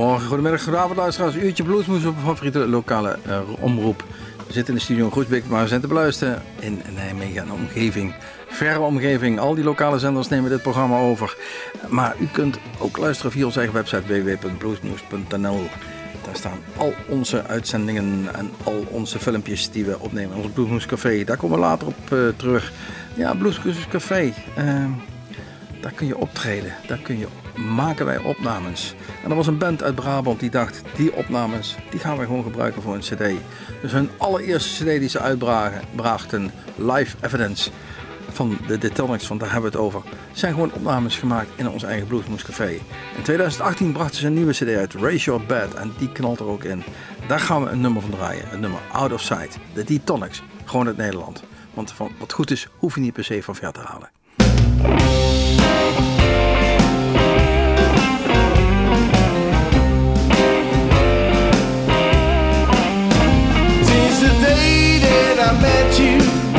Goedemorgen, goedemiddag, goedenavond luisteraars. Uurtje Bluesmoes op favoriete lokale uh, omroep. We zitten in de studio in Groesbeek, maar we zijn te beluisteren in Nijmegen en omgeving. Verre omgeving, al die lokale zenders nemen dit programma over. Maar u kunt ook luisteren via onze eigen website www.bluesmoes.nl. Daar staan al onze uitzendingen en al onze filmpjes die we opnemen. Ons Bluesmoes Café, daar komen we later op uh, terug. Ja, Bluesmoes Café, uh, daar kun je optreden, daar kun je maken wij opnames. En er was een band uit Brabant die dacht, die opnames, die gaan we gewoon gebruiken voor een cd. Dus hun allereerste cd die ze uitbrachten, Live Evidence van de Detonics, want daar hebben we het over, zijn gewoon opnames gemaakt in ons eigen Bluesmoes Café. In 2018 brachten ze een nieuwe cd uit, Raise Your Bed, en die knalt er ook in. Daar gaan we een nummer van draaien, een nummer Out of Sight, de Detonics, gewoon uit Nederland. Want van wat goed is, hoef je niet per se van ver te halen. Met you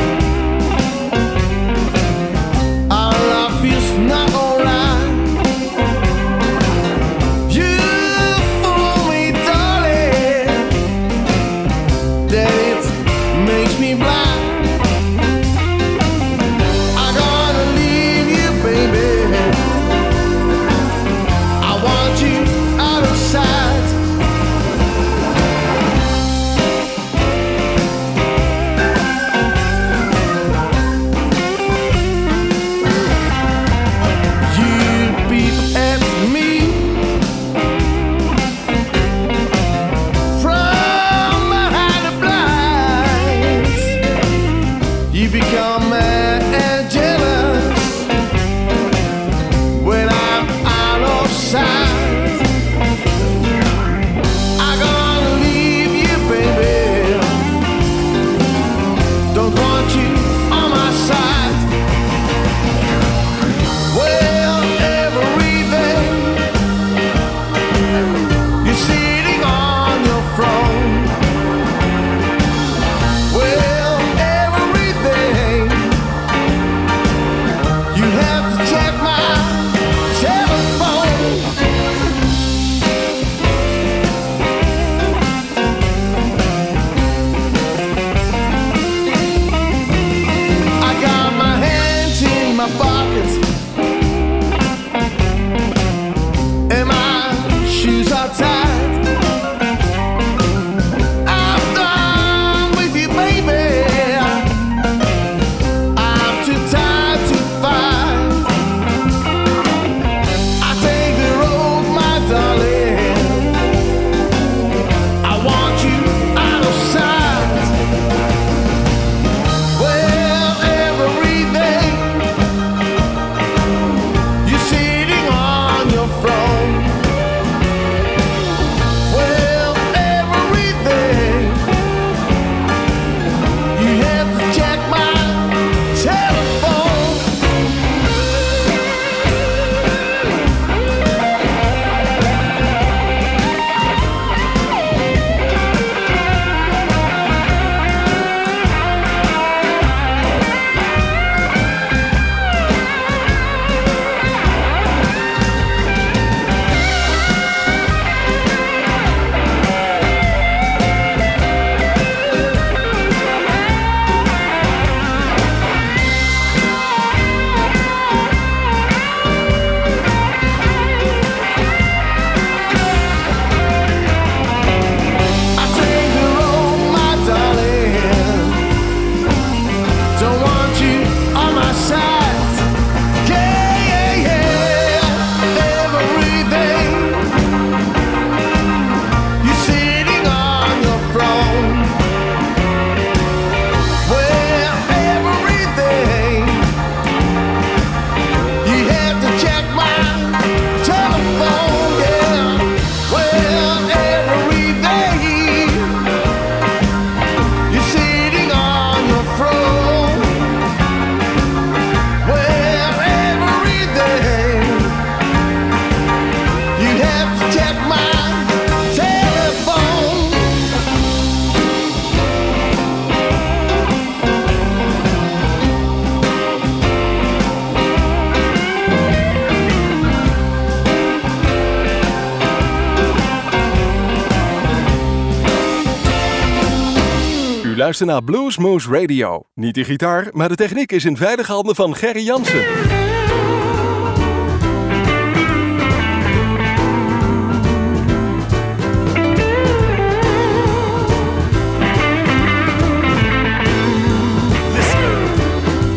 luistert naar Bluesmoose Radio. Niet de gitaar, maar de techniek is in veilige handen van Gerry Jansen.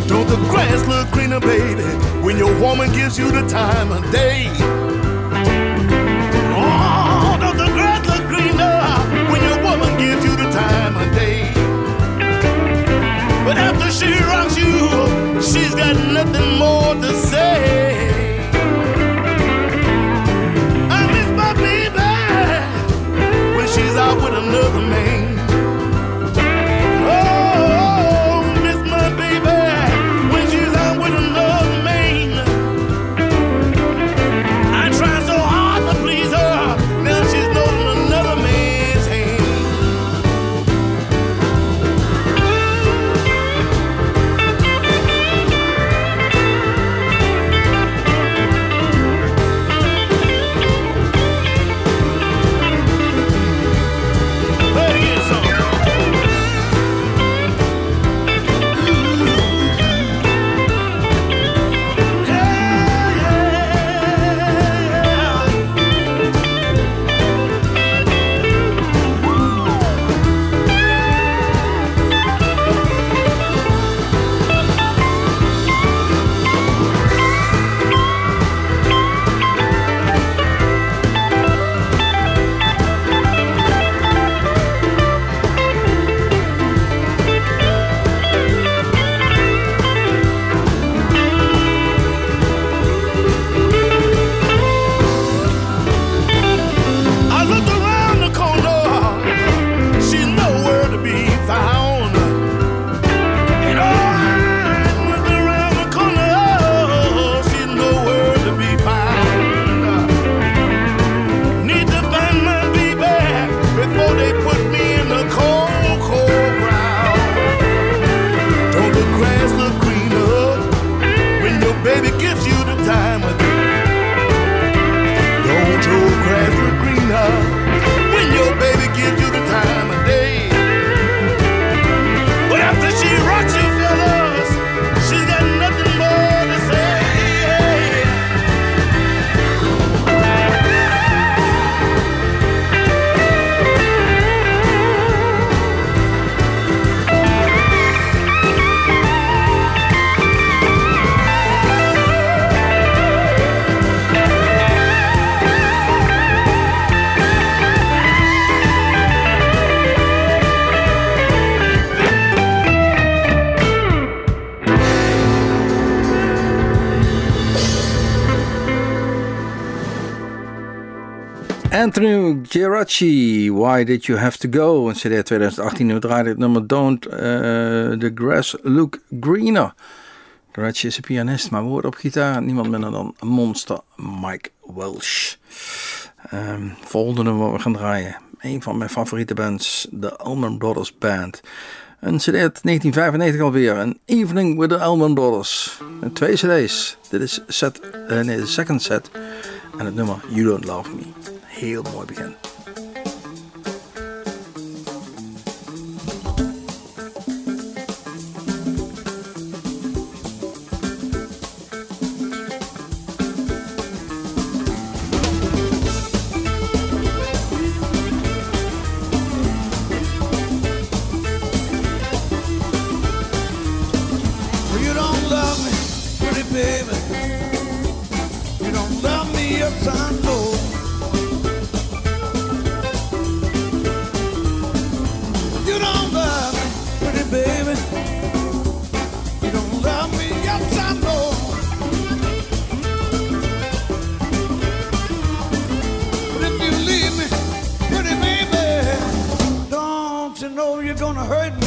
Don't the grass look greener, baby, when your woman gives you the time of day? Geraci, Why Did You Have To Go? Een CD 2018, nu draaide het nummer Don't uh, The Grass Look Greener. Geraci is een pianist, maar woord op gitaar niemand minder dan monster Mike Welsh. Um, volgende nummer we gaan draaien. Een van mijn favoriete bands, de Allman Brothers Band. Een CD uit 1995 alweer. Een Evening with the Allman Brothers. Met twee CD's. Dit is set, uh, nee, de second set. En het nummer You Don't Love Me. Heel mooi begin. You're gonna hurt me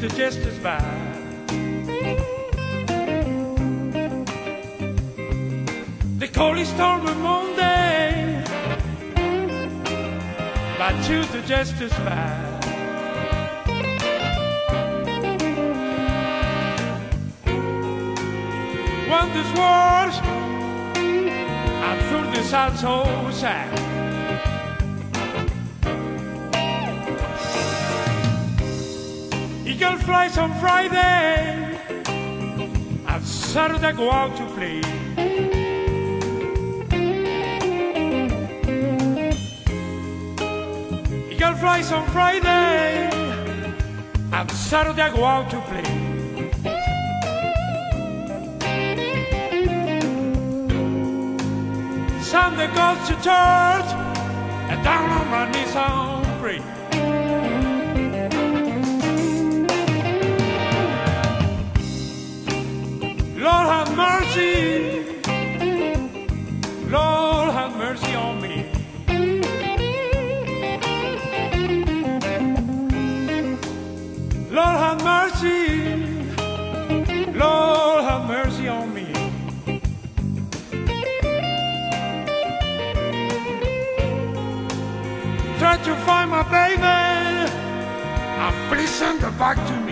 but Tuesday just as bad. They call it storm on Monday, but Tuesday just as bad. When this was, I thought this out so Flies on Friday, and Saturday go out to play. Eagle flies on Friday, and Saturday go out to play. Sunday goes to church, and down on my knees I'll pray. Lord have mercy, Lord have mercy on me. Lord have mercy, Lord have mercy on me. Try to find my baby, and please send her back to me.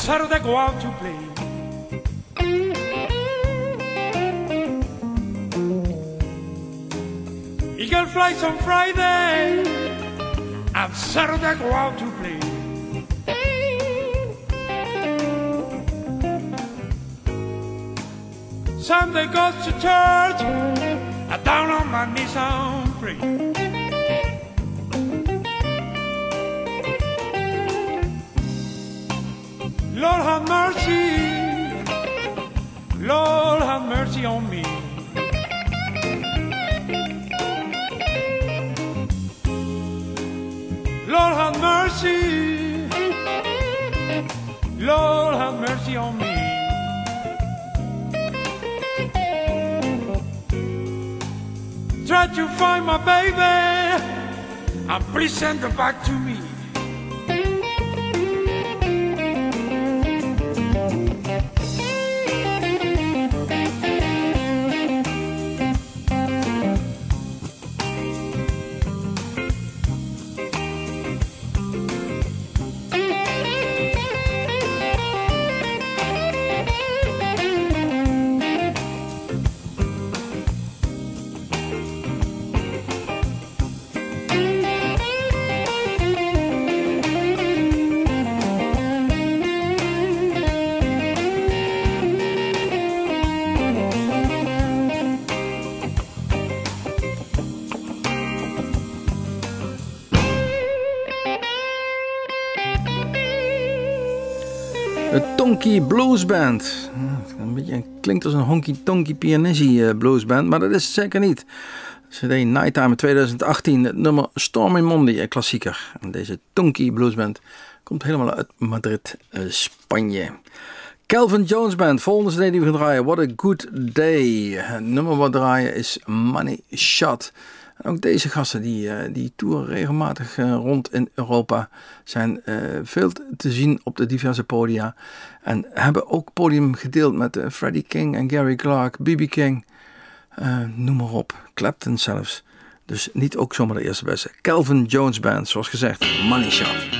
Saturday go out to play. Eagle flies on Friday, and Saturday go out to play. Sunday goes to church, and down on my knees I'll pray. Lord have mercy, Lord have mercy on me. Lord have mercy. Lord have mercy on me. Try to find my baby and please send her back to me. De Tonky Blues Band. Ja, Een beetje, klinkt als een honky tonky pianissy eh, blues band, maar dat is het zeker niet. CD Nighttime 2018, het nummer Stormy Monday, een klassieker. En deze Tonky Blues Band komt helemaal uit Madrid, eh, Spanje. Calvin Jones Band, volgende CD die we gaan draaien. What a Good Day. Het nummer wat draaien is Money Shot. Ook deze gasten die, eh, die toeren regelmatig eh, rond in Europa. Zijn eh, veel te zien op de diverse podia. En hebben ook podium gedeeld met Freddie King en Gary Clark, B.B. King. noem maar op. Clapton zelfs. Dus niet ook zomaar de eerste beste. Calvin Jones Band, zoals gezegd. Money Shot.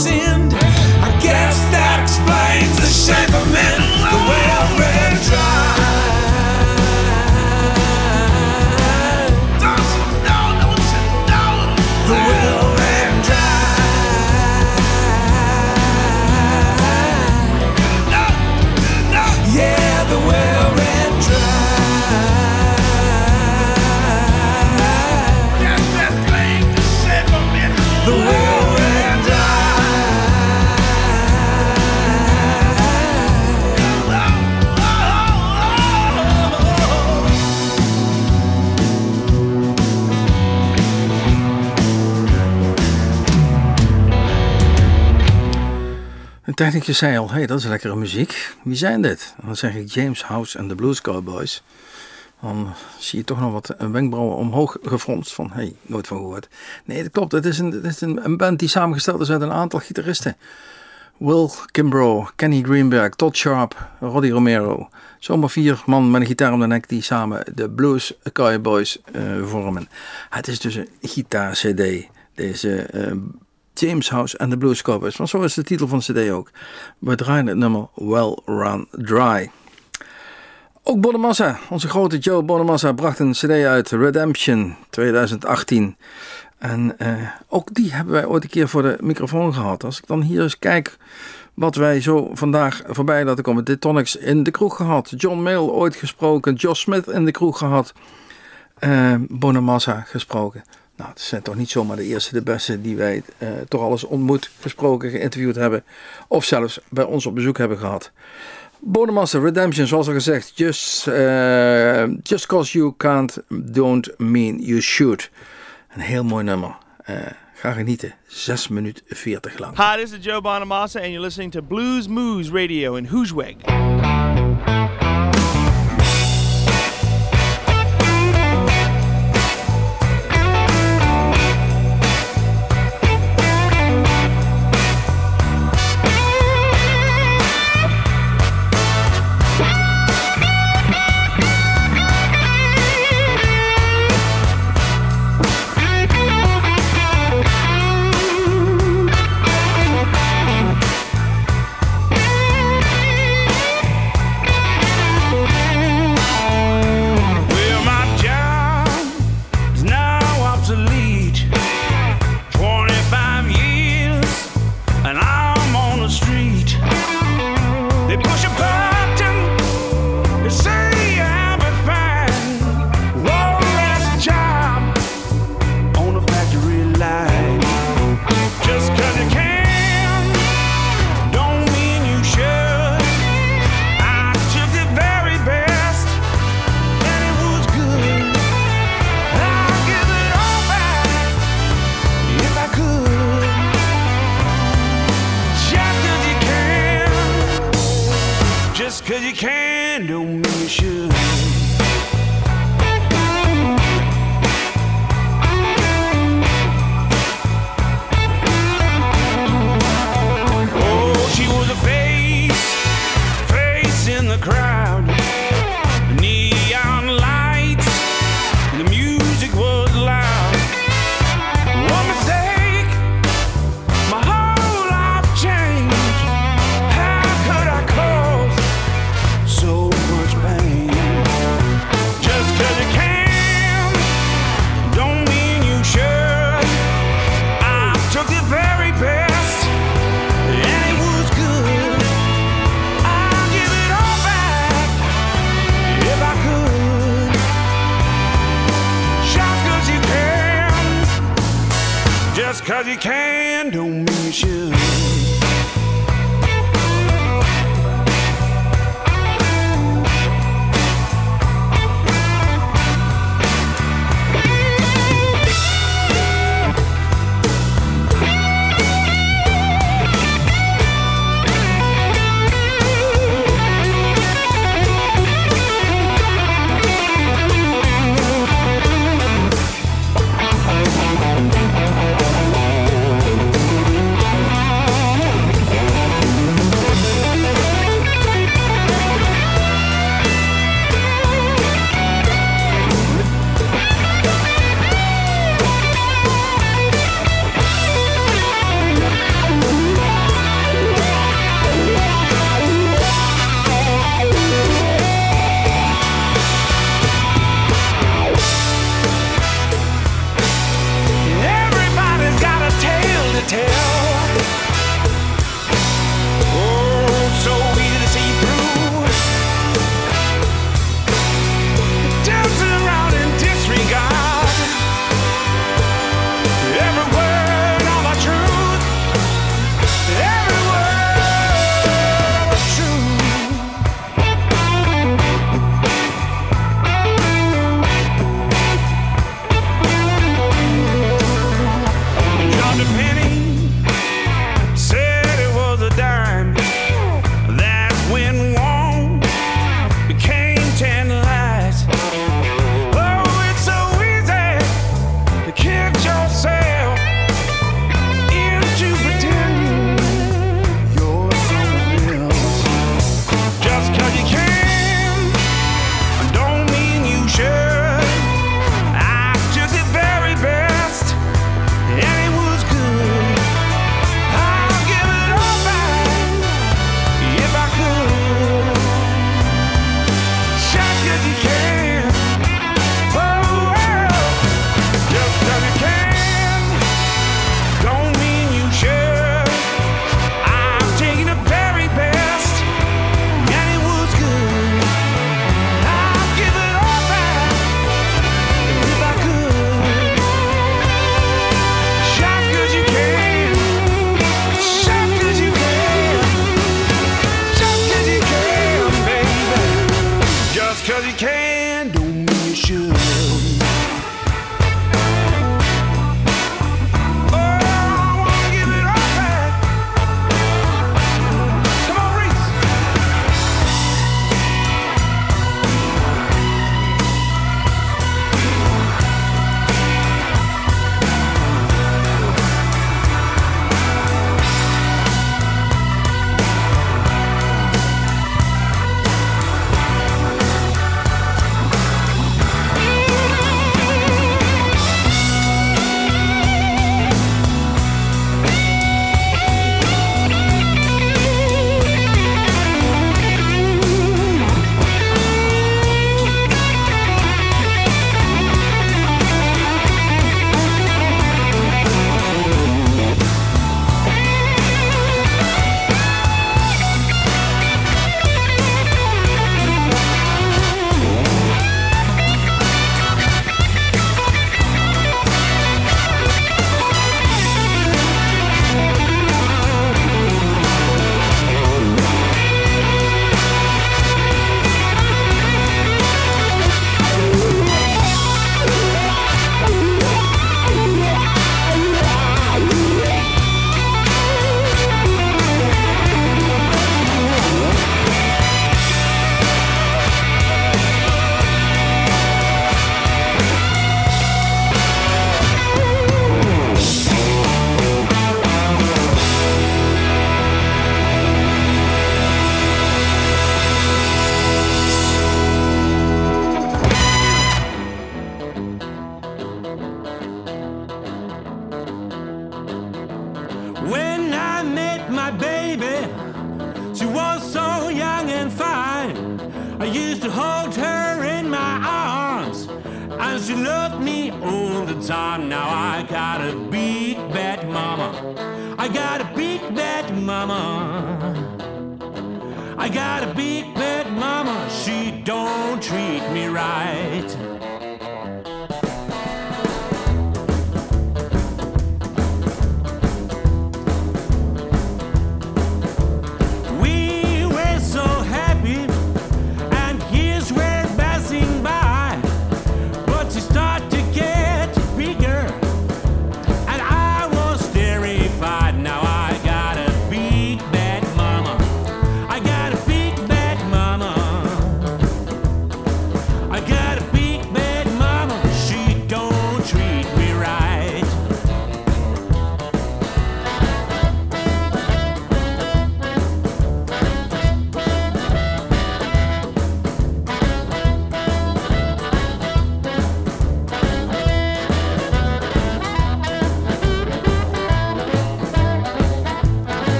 technicus zei al, hey, dat is lekkere muziek. Wie zijn dit? Dan zeg ik James House en de Blues Cowboys. Dan zie je toch nog wat wenkbrauwen omhoog gefronst van, hey, nooit van gehoord. Nee, dat klopt. Het is, een, is een, een band die samengesteld is uit een aantal gitaristen. Will Kimbrough, Kenny Greenberg, Todd Sharp, Roddy Romero. Zomaar vier man met een gitaar om de nek die samen de Blues Cowboys uh, vormen. Het is dus een gitaar-cd. Deze uh, James House en de Blues Cowboys. Want zo is de titel van de cd ook. We draaien het nummer Well Run Dry. Ook Bonamassa, onze grote Joe Bonamassa, bracht een cd uit, Redemption 2018. En uh, ook die hebben wij ooit een keer voor de microfoon gehad. Als ik dan hier eens kijk wat wij zo vandaag voorbij laten komen. De Tonics in de kroeg gehad. John Mayle ooit gesproken. Josh Smith in de kroeg gehad. Uh, Bonamassa gesproken. Nou, het zijn toch niet zomaar de eerste, de beste die wij uh, toch alles ontmoet, gesproken, geïnterviewd hebben. Of zelfs bij ons op bezoek hebben gehad. Bonamassa Redemption, zoals al gezegd. Just, uh, just cause you can't, don't mean you should. Een heel mooi nummer. Uh, ga genieten. 6 minuten 40 lang. Hi, this is Joe Bonamassa and you're listening to Blues Moose Radio in Hoosweg.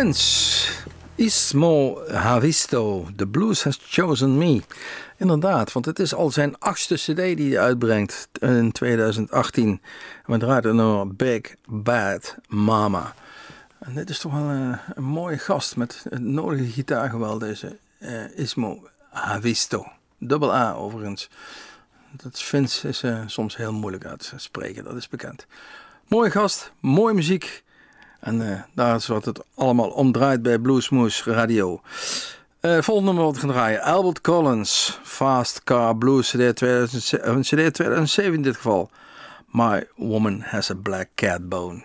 Ismo Havisto, The Blues Has Chosen Me. Inderdaad, want het is al zijn achtste cd die hij uitbrengt in 2018. En we draaien het Big Bad Mama. En dit is toch wel een, een mooie gast met het nodige gitaargeweld, deze eh, Ismo Havisto. Dubbel A overigens. Dat Vince is eh, soms heel moeilijk uit te spreken, dat is bekend. Mooie gast, mooie muziek. En eh, daar is wat het allemaal om draait bij Bluesmoose Radio. Eh volgende nummer wat we draaien. Albert Collins, Fast Car Blues, CD, 2007, eh, CD 2007 in dit geval. My Woman Has a Black Cat Bone.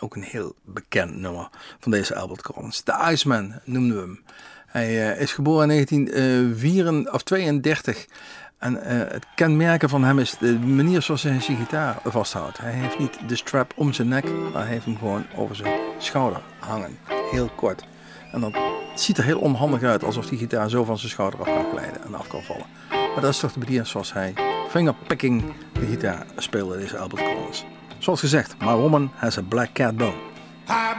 Ook een heel bekend nummer van deze Albert Collins. The Iceman noemden we hem. Hij is geboren in 1932. En eh, het kenmerken van hem is de manier zoals hij zijn gitaar vasthoudt. Hij heeft niet de strap om zijn nek, maar hij heeft hem gewoon over zijn schouder hangen. Heel kort. En dat ziet er heel onhandig uit, alsof die gitaar zo van zijn schouder af kan glijden en af kan vallen. Maar dat is toch de manier zoals hij fingerpicking de gitaar speelde, deze Albert Collins. Zoals gezegd, My Woman Has a Black Cat Bone. I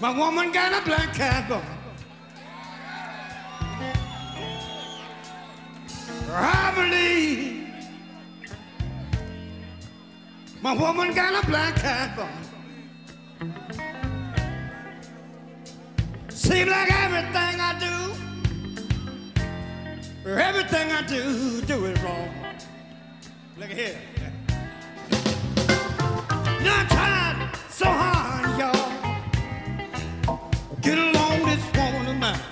my woman got a black cat bone. I believe my woman got a black cat bone. Seems like everything I do, everything I do, do it wrong. Look at here. You know, I tried so hard, y'all. Get along this woman of mine.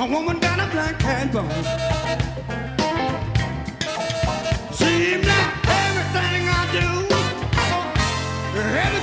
A woman got a black cat bone. Seems like everything I do, everything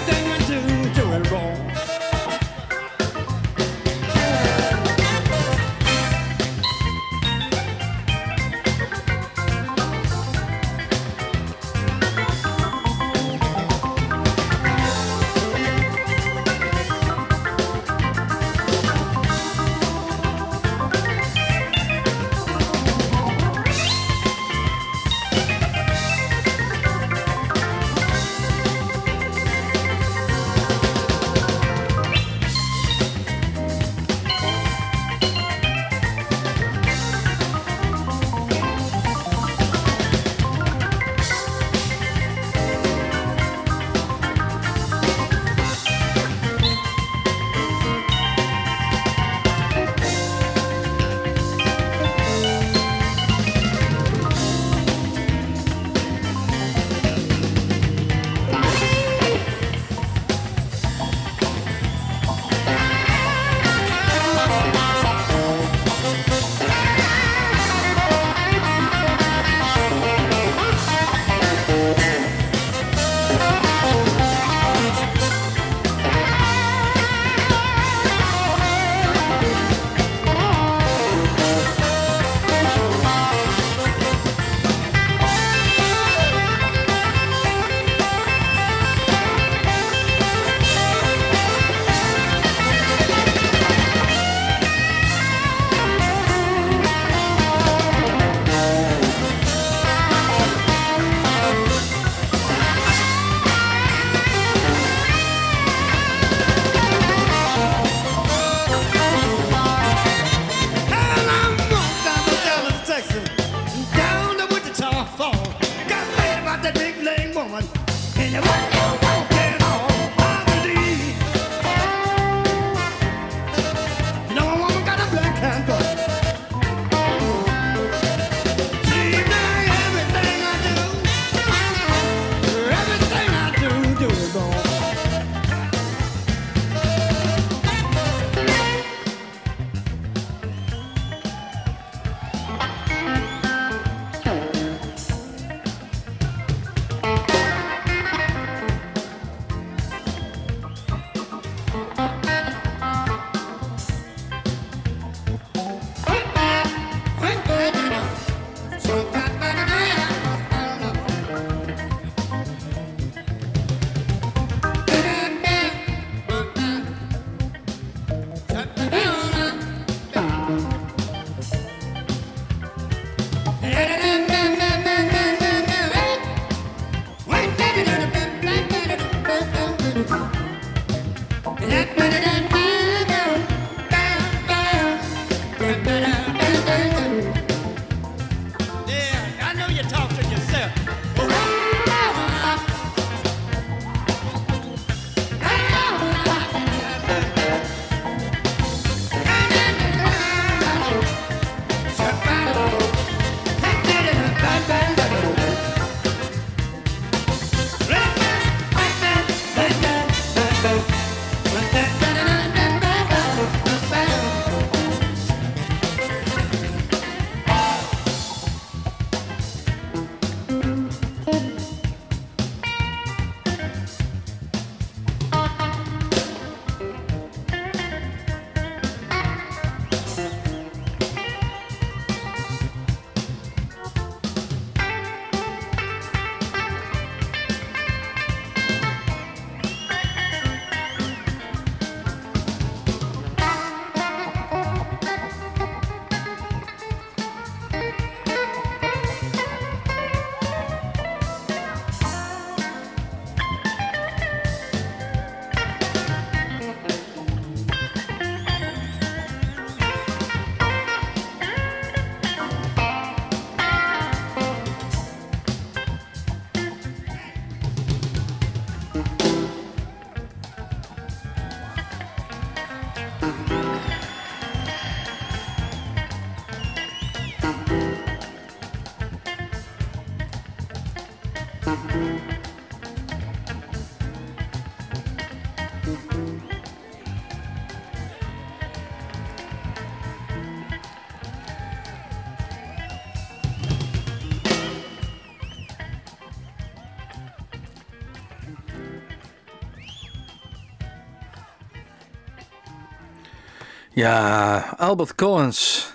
Ja, Albert Collins.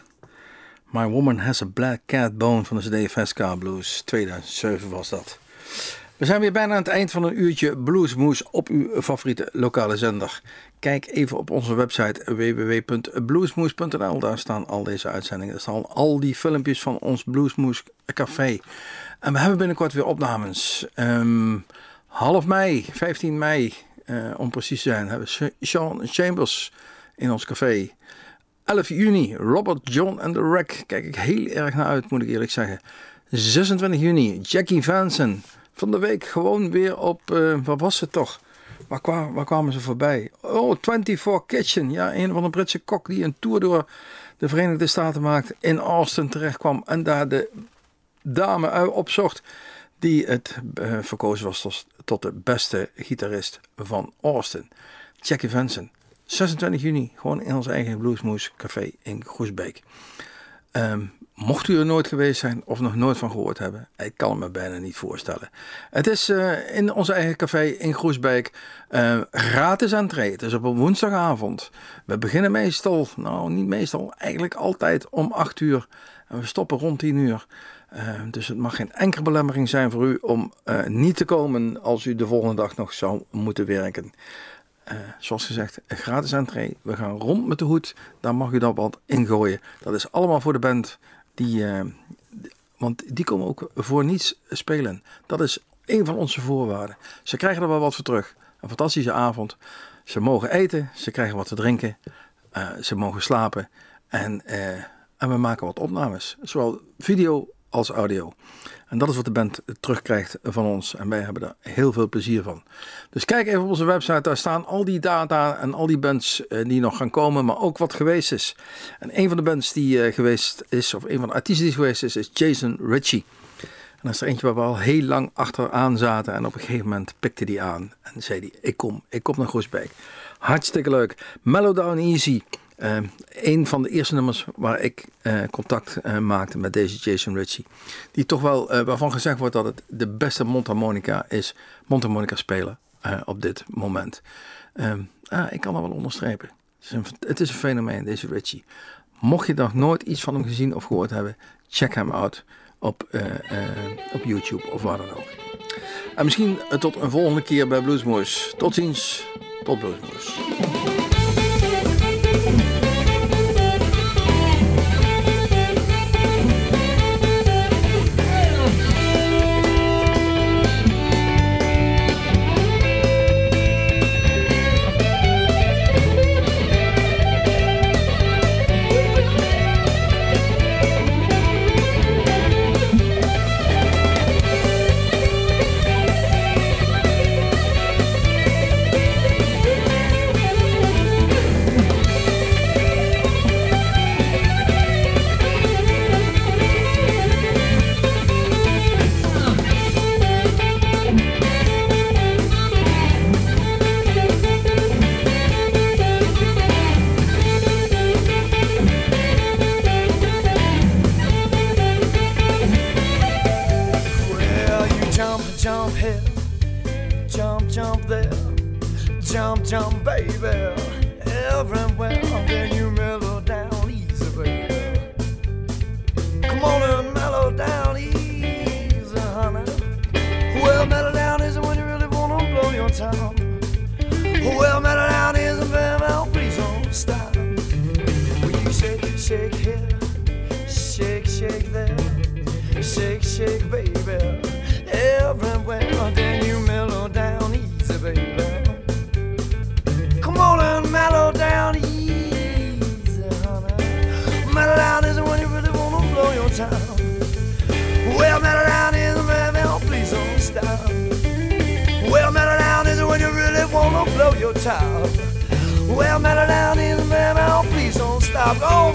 My Woman Has a Black Cat Bone van de CD Fast Blues. 2007 was dat. We zijn weer bijna aan het eind van een uurtje Bluesmoes op uw favoriete lokale zender. Kijk even op onze website www.bluesmoes.nl. Daar staan al deze uitzendingen. Daar staan al die filmpjes van ons Bluesmoes Café. En we hebben binnenkort weer opnames. Ehm, half mei, 15 mei, eh, om precies te zijn, hebben we Sean Chambers in ons café. 11 juni, Robert John and the Wreck. Kijk ik heel erg naar uit, moet ik eerlijk zeggen. 26 juni, Jackie Vansen. Van de week gewoon weer op, uh, wat was het toch? Waar, kwamen, waar kwamen ze voorbij? Oh, 24 Kitchen. Ja, een van de Britse kok die een tour door de Verenigde Staten maakt. In Austin terechtkwam en daar de dame opzocht die het uh, verkozen was tot, tot, de beste gitarist van Austin. Jackie Vansen. 26 juni, gewoon in ons eigen Bluesmoes Café in Groesbeek. Ehm, mocht u er nooit geweest zijn of nog nooit van gehoord hebben, ik kan me bijna niet voorstellen. Het is uh, in ons eigen café in Groesbeek uh, gratis entree. Het is op een woensdagavond. We beginnen meestal, nou niet meestal, eigenlijk altijd om 8 uur. En we stoppen rond 10 uur. Uh, dus het mag geen enkele belemmering zijn voor u om niet te komen als u de volgende dag nog zou moeten werken. Uh, zoals gezegd, een gratis entree. We gaan rond met de hoed. Daar mag u dan wat ingooien. Dat is allemaal voor de band. Die, uh, want die komen ook voor niets spelen. Dat is een van onze voorwaarden. Ze krijgen er wel wat voor terug. Een fantastische avond. Ze mogen eten. Ze krijgen wat te drinken. Uh, ze mogen slapen. En, en we maken wat opnames. Zowel video als audio. En dat is wat de band terugkrijgt van ons. En wij hebben daar heel veel plezier van. Dus kijk even op onze website. Daar staan al die data en al die bands eh, die nog gaan komen. Maar ook wat geweest is. En een van de bands die uh, geweest is. Of een van de artiesten die geweest is. Is Jason Ritchie. En dat is er eentje waar we al heel lang achteraan zaten. En op een gegeven moment pikte die aan. En zei hij, ik kom, ik kom naar Groesbeek. Hartstikke leuk. Mellow Down Easy. Uh, een van de eerste nummers waar ik uh, contact uh, maakte met deze Jason Ritchie. Die toch wel, waarvan gezegd wordt dat het de beste mondharmonica is. Mondharmonica spelen op dit moment. Ehm, ah, ik kan dat wel onderstrepen. Het is, een, het is een fenomeen, deze Ritchie. Mocht je nog nooit iets van hem gezien of gehoord hebben, check hem out op, op YouTube of waar dan ook. En misschien tot een volgende keer bij Bluesmoes. Tot ziens, tot Bluesmoes. top. Well, mellow down in the man, please don't stop. Go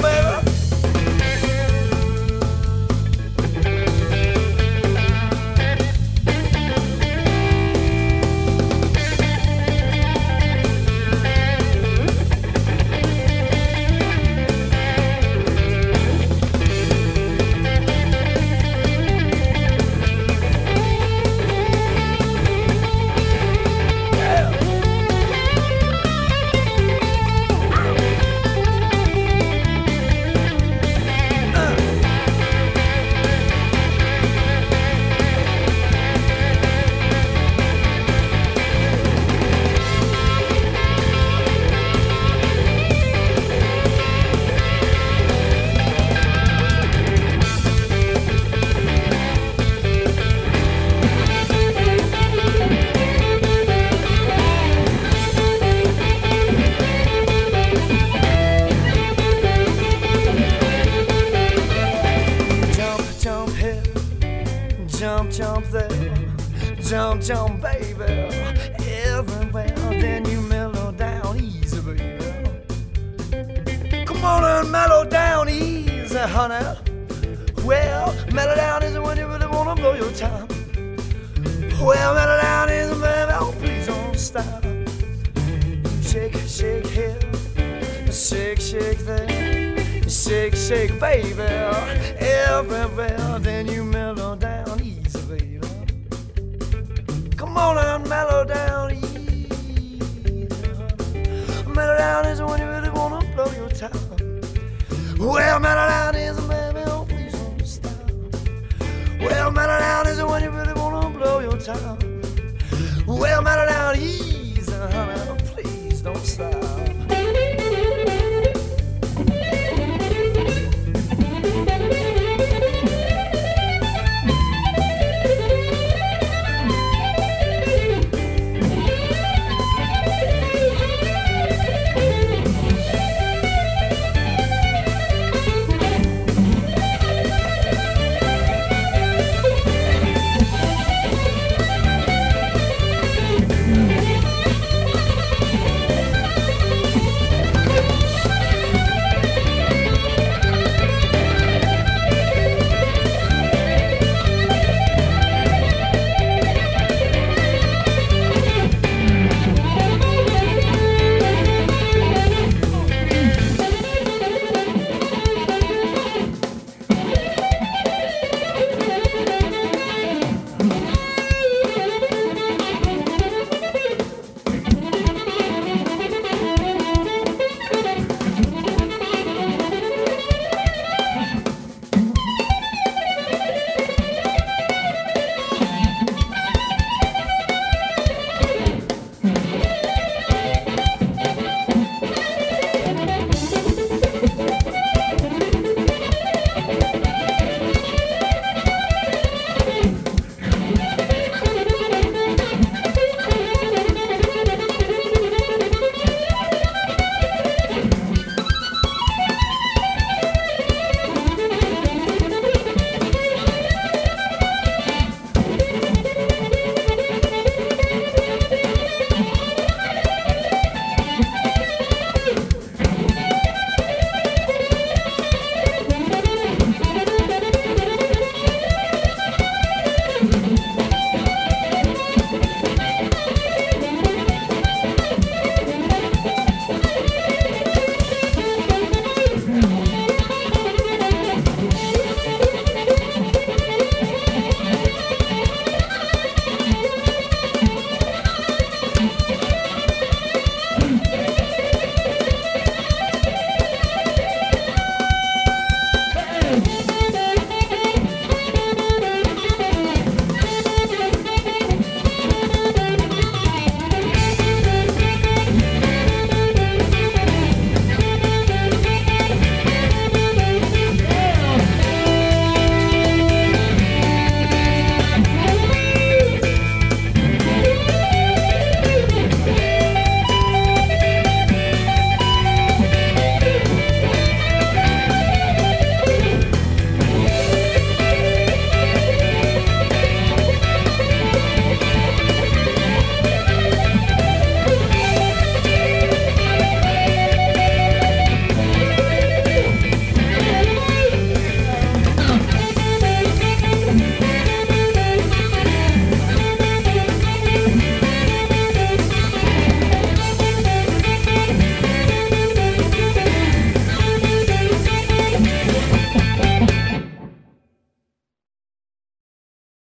Well, mellow out is a baby, oh, please don't stop. Well, mellow out is when you really wanna blow your top. Well, mellow out is a honey, Oh, please don't stop.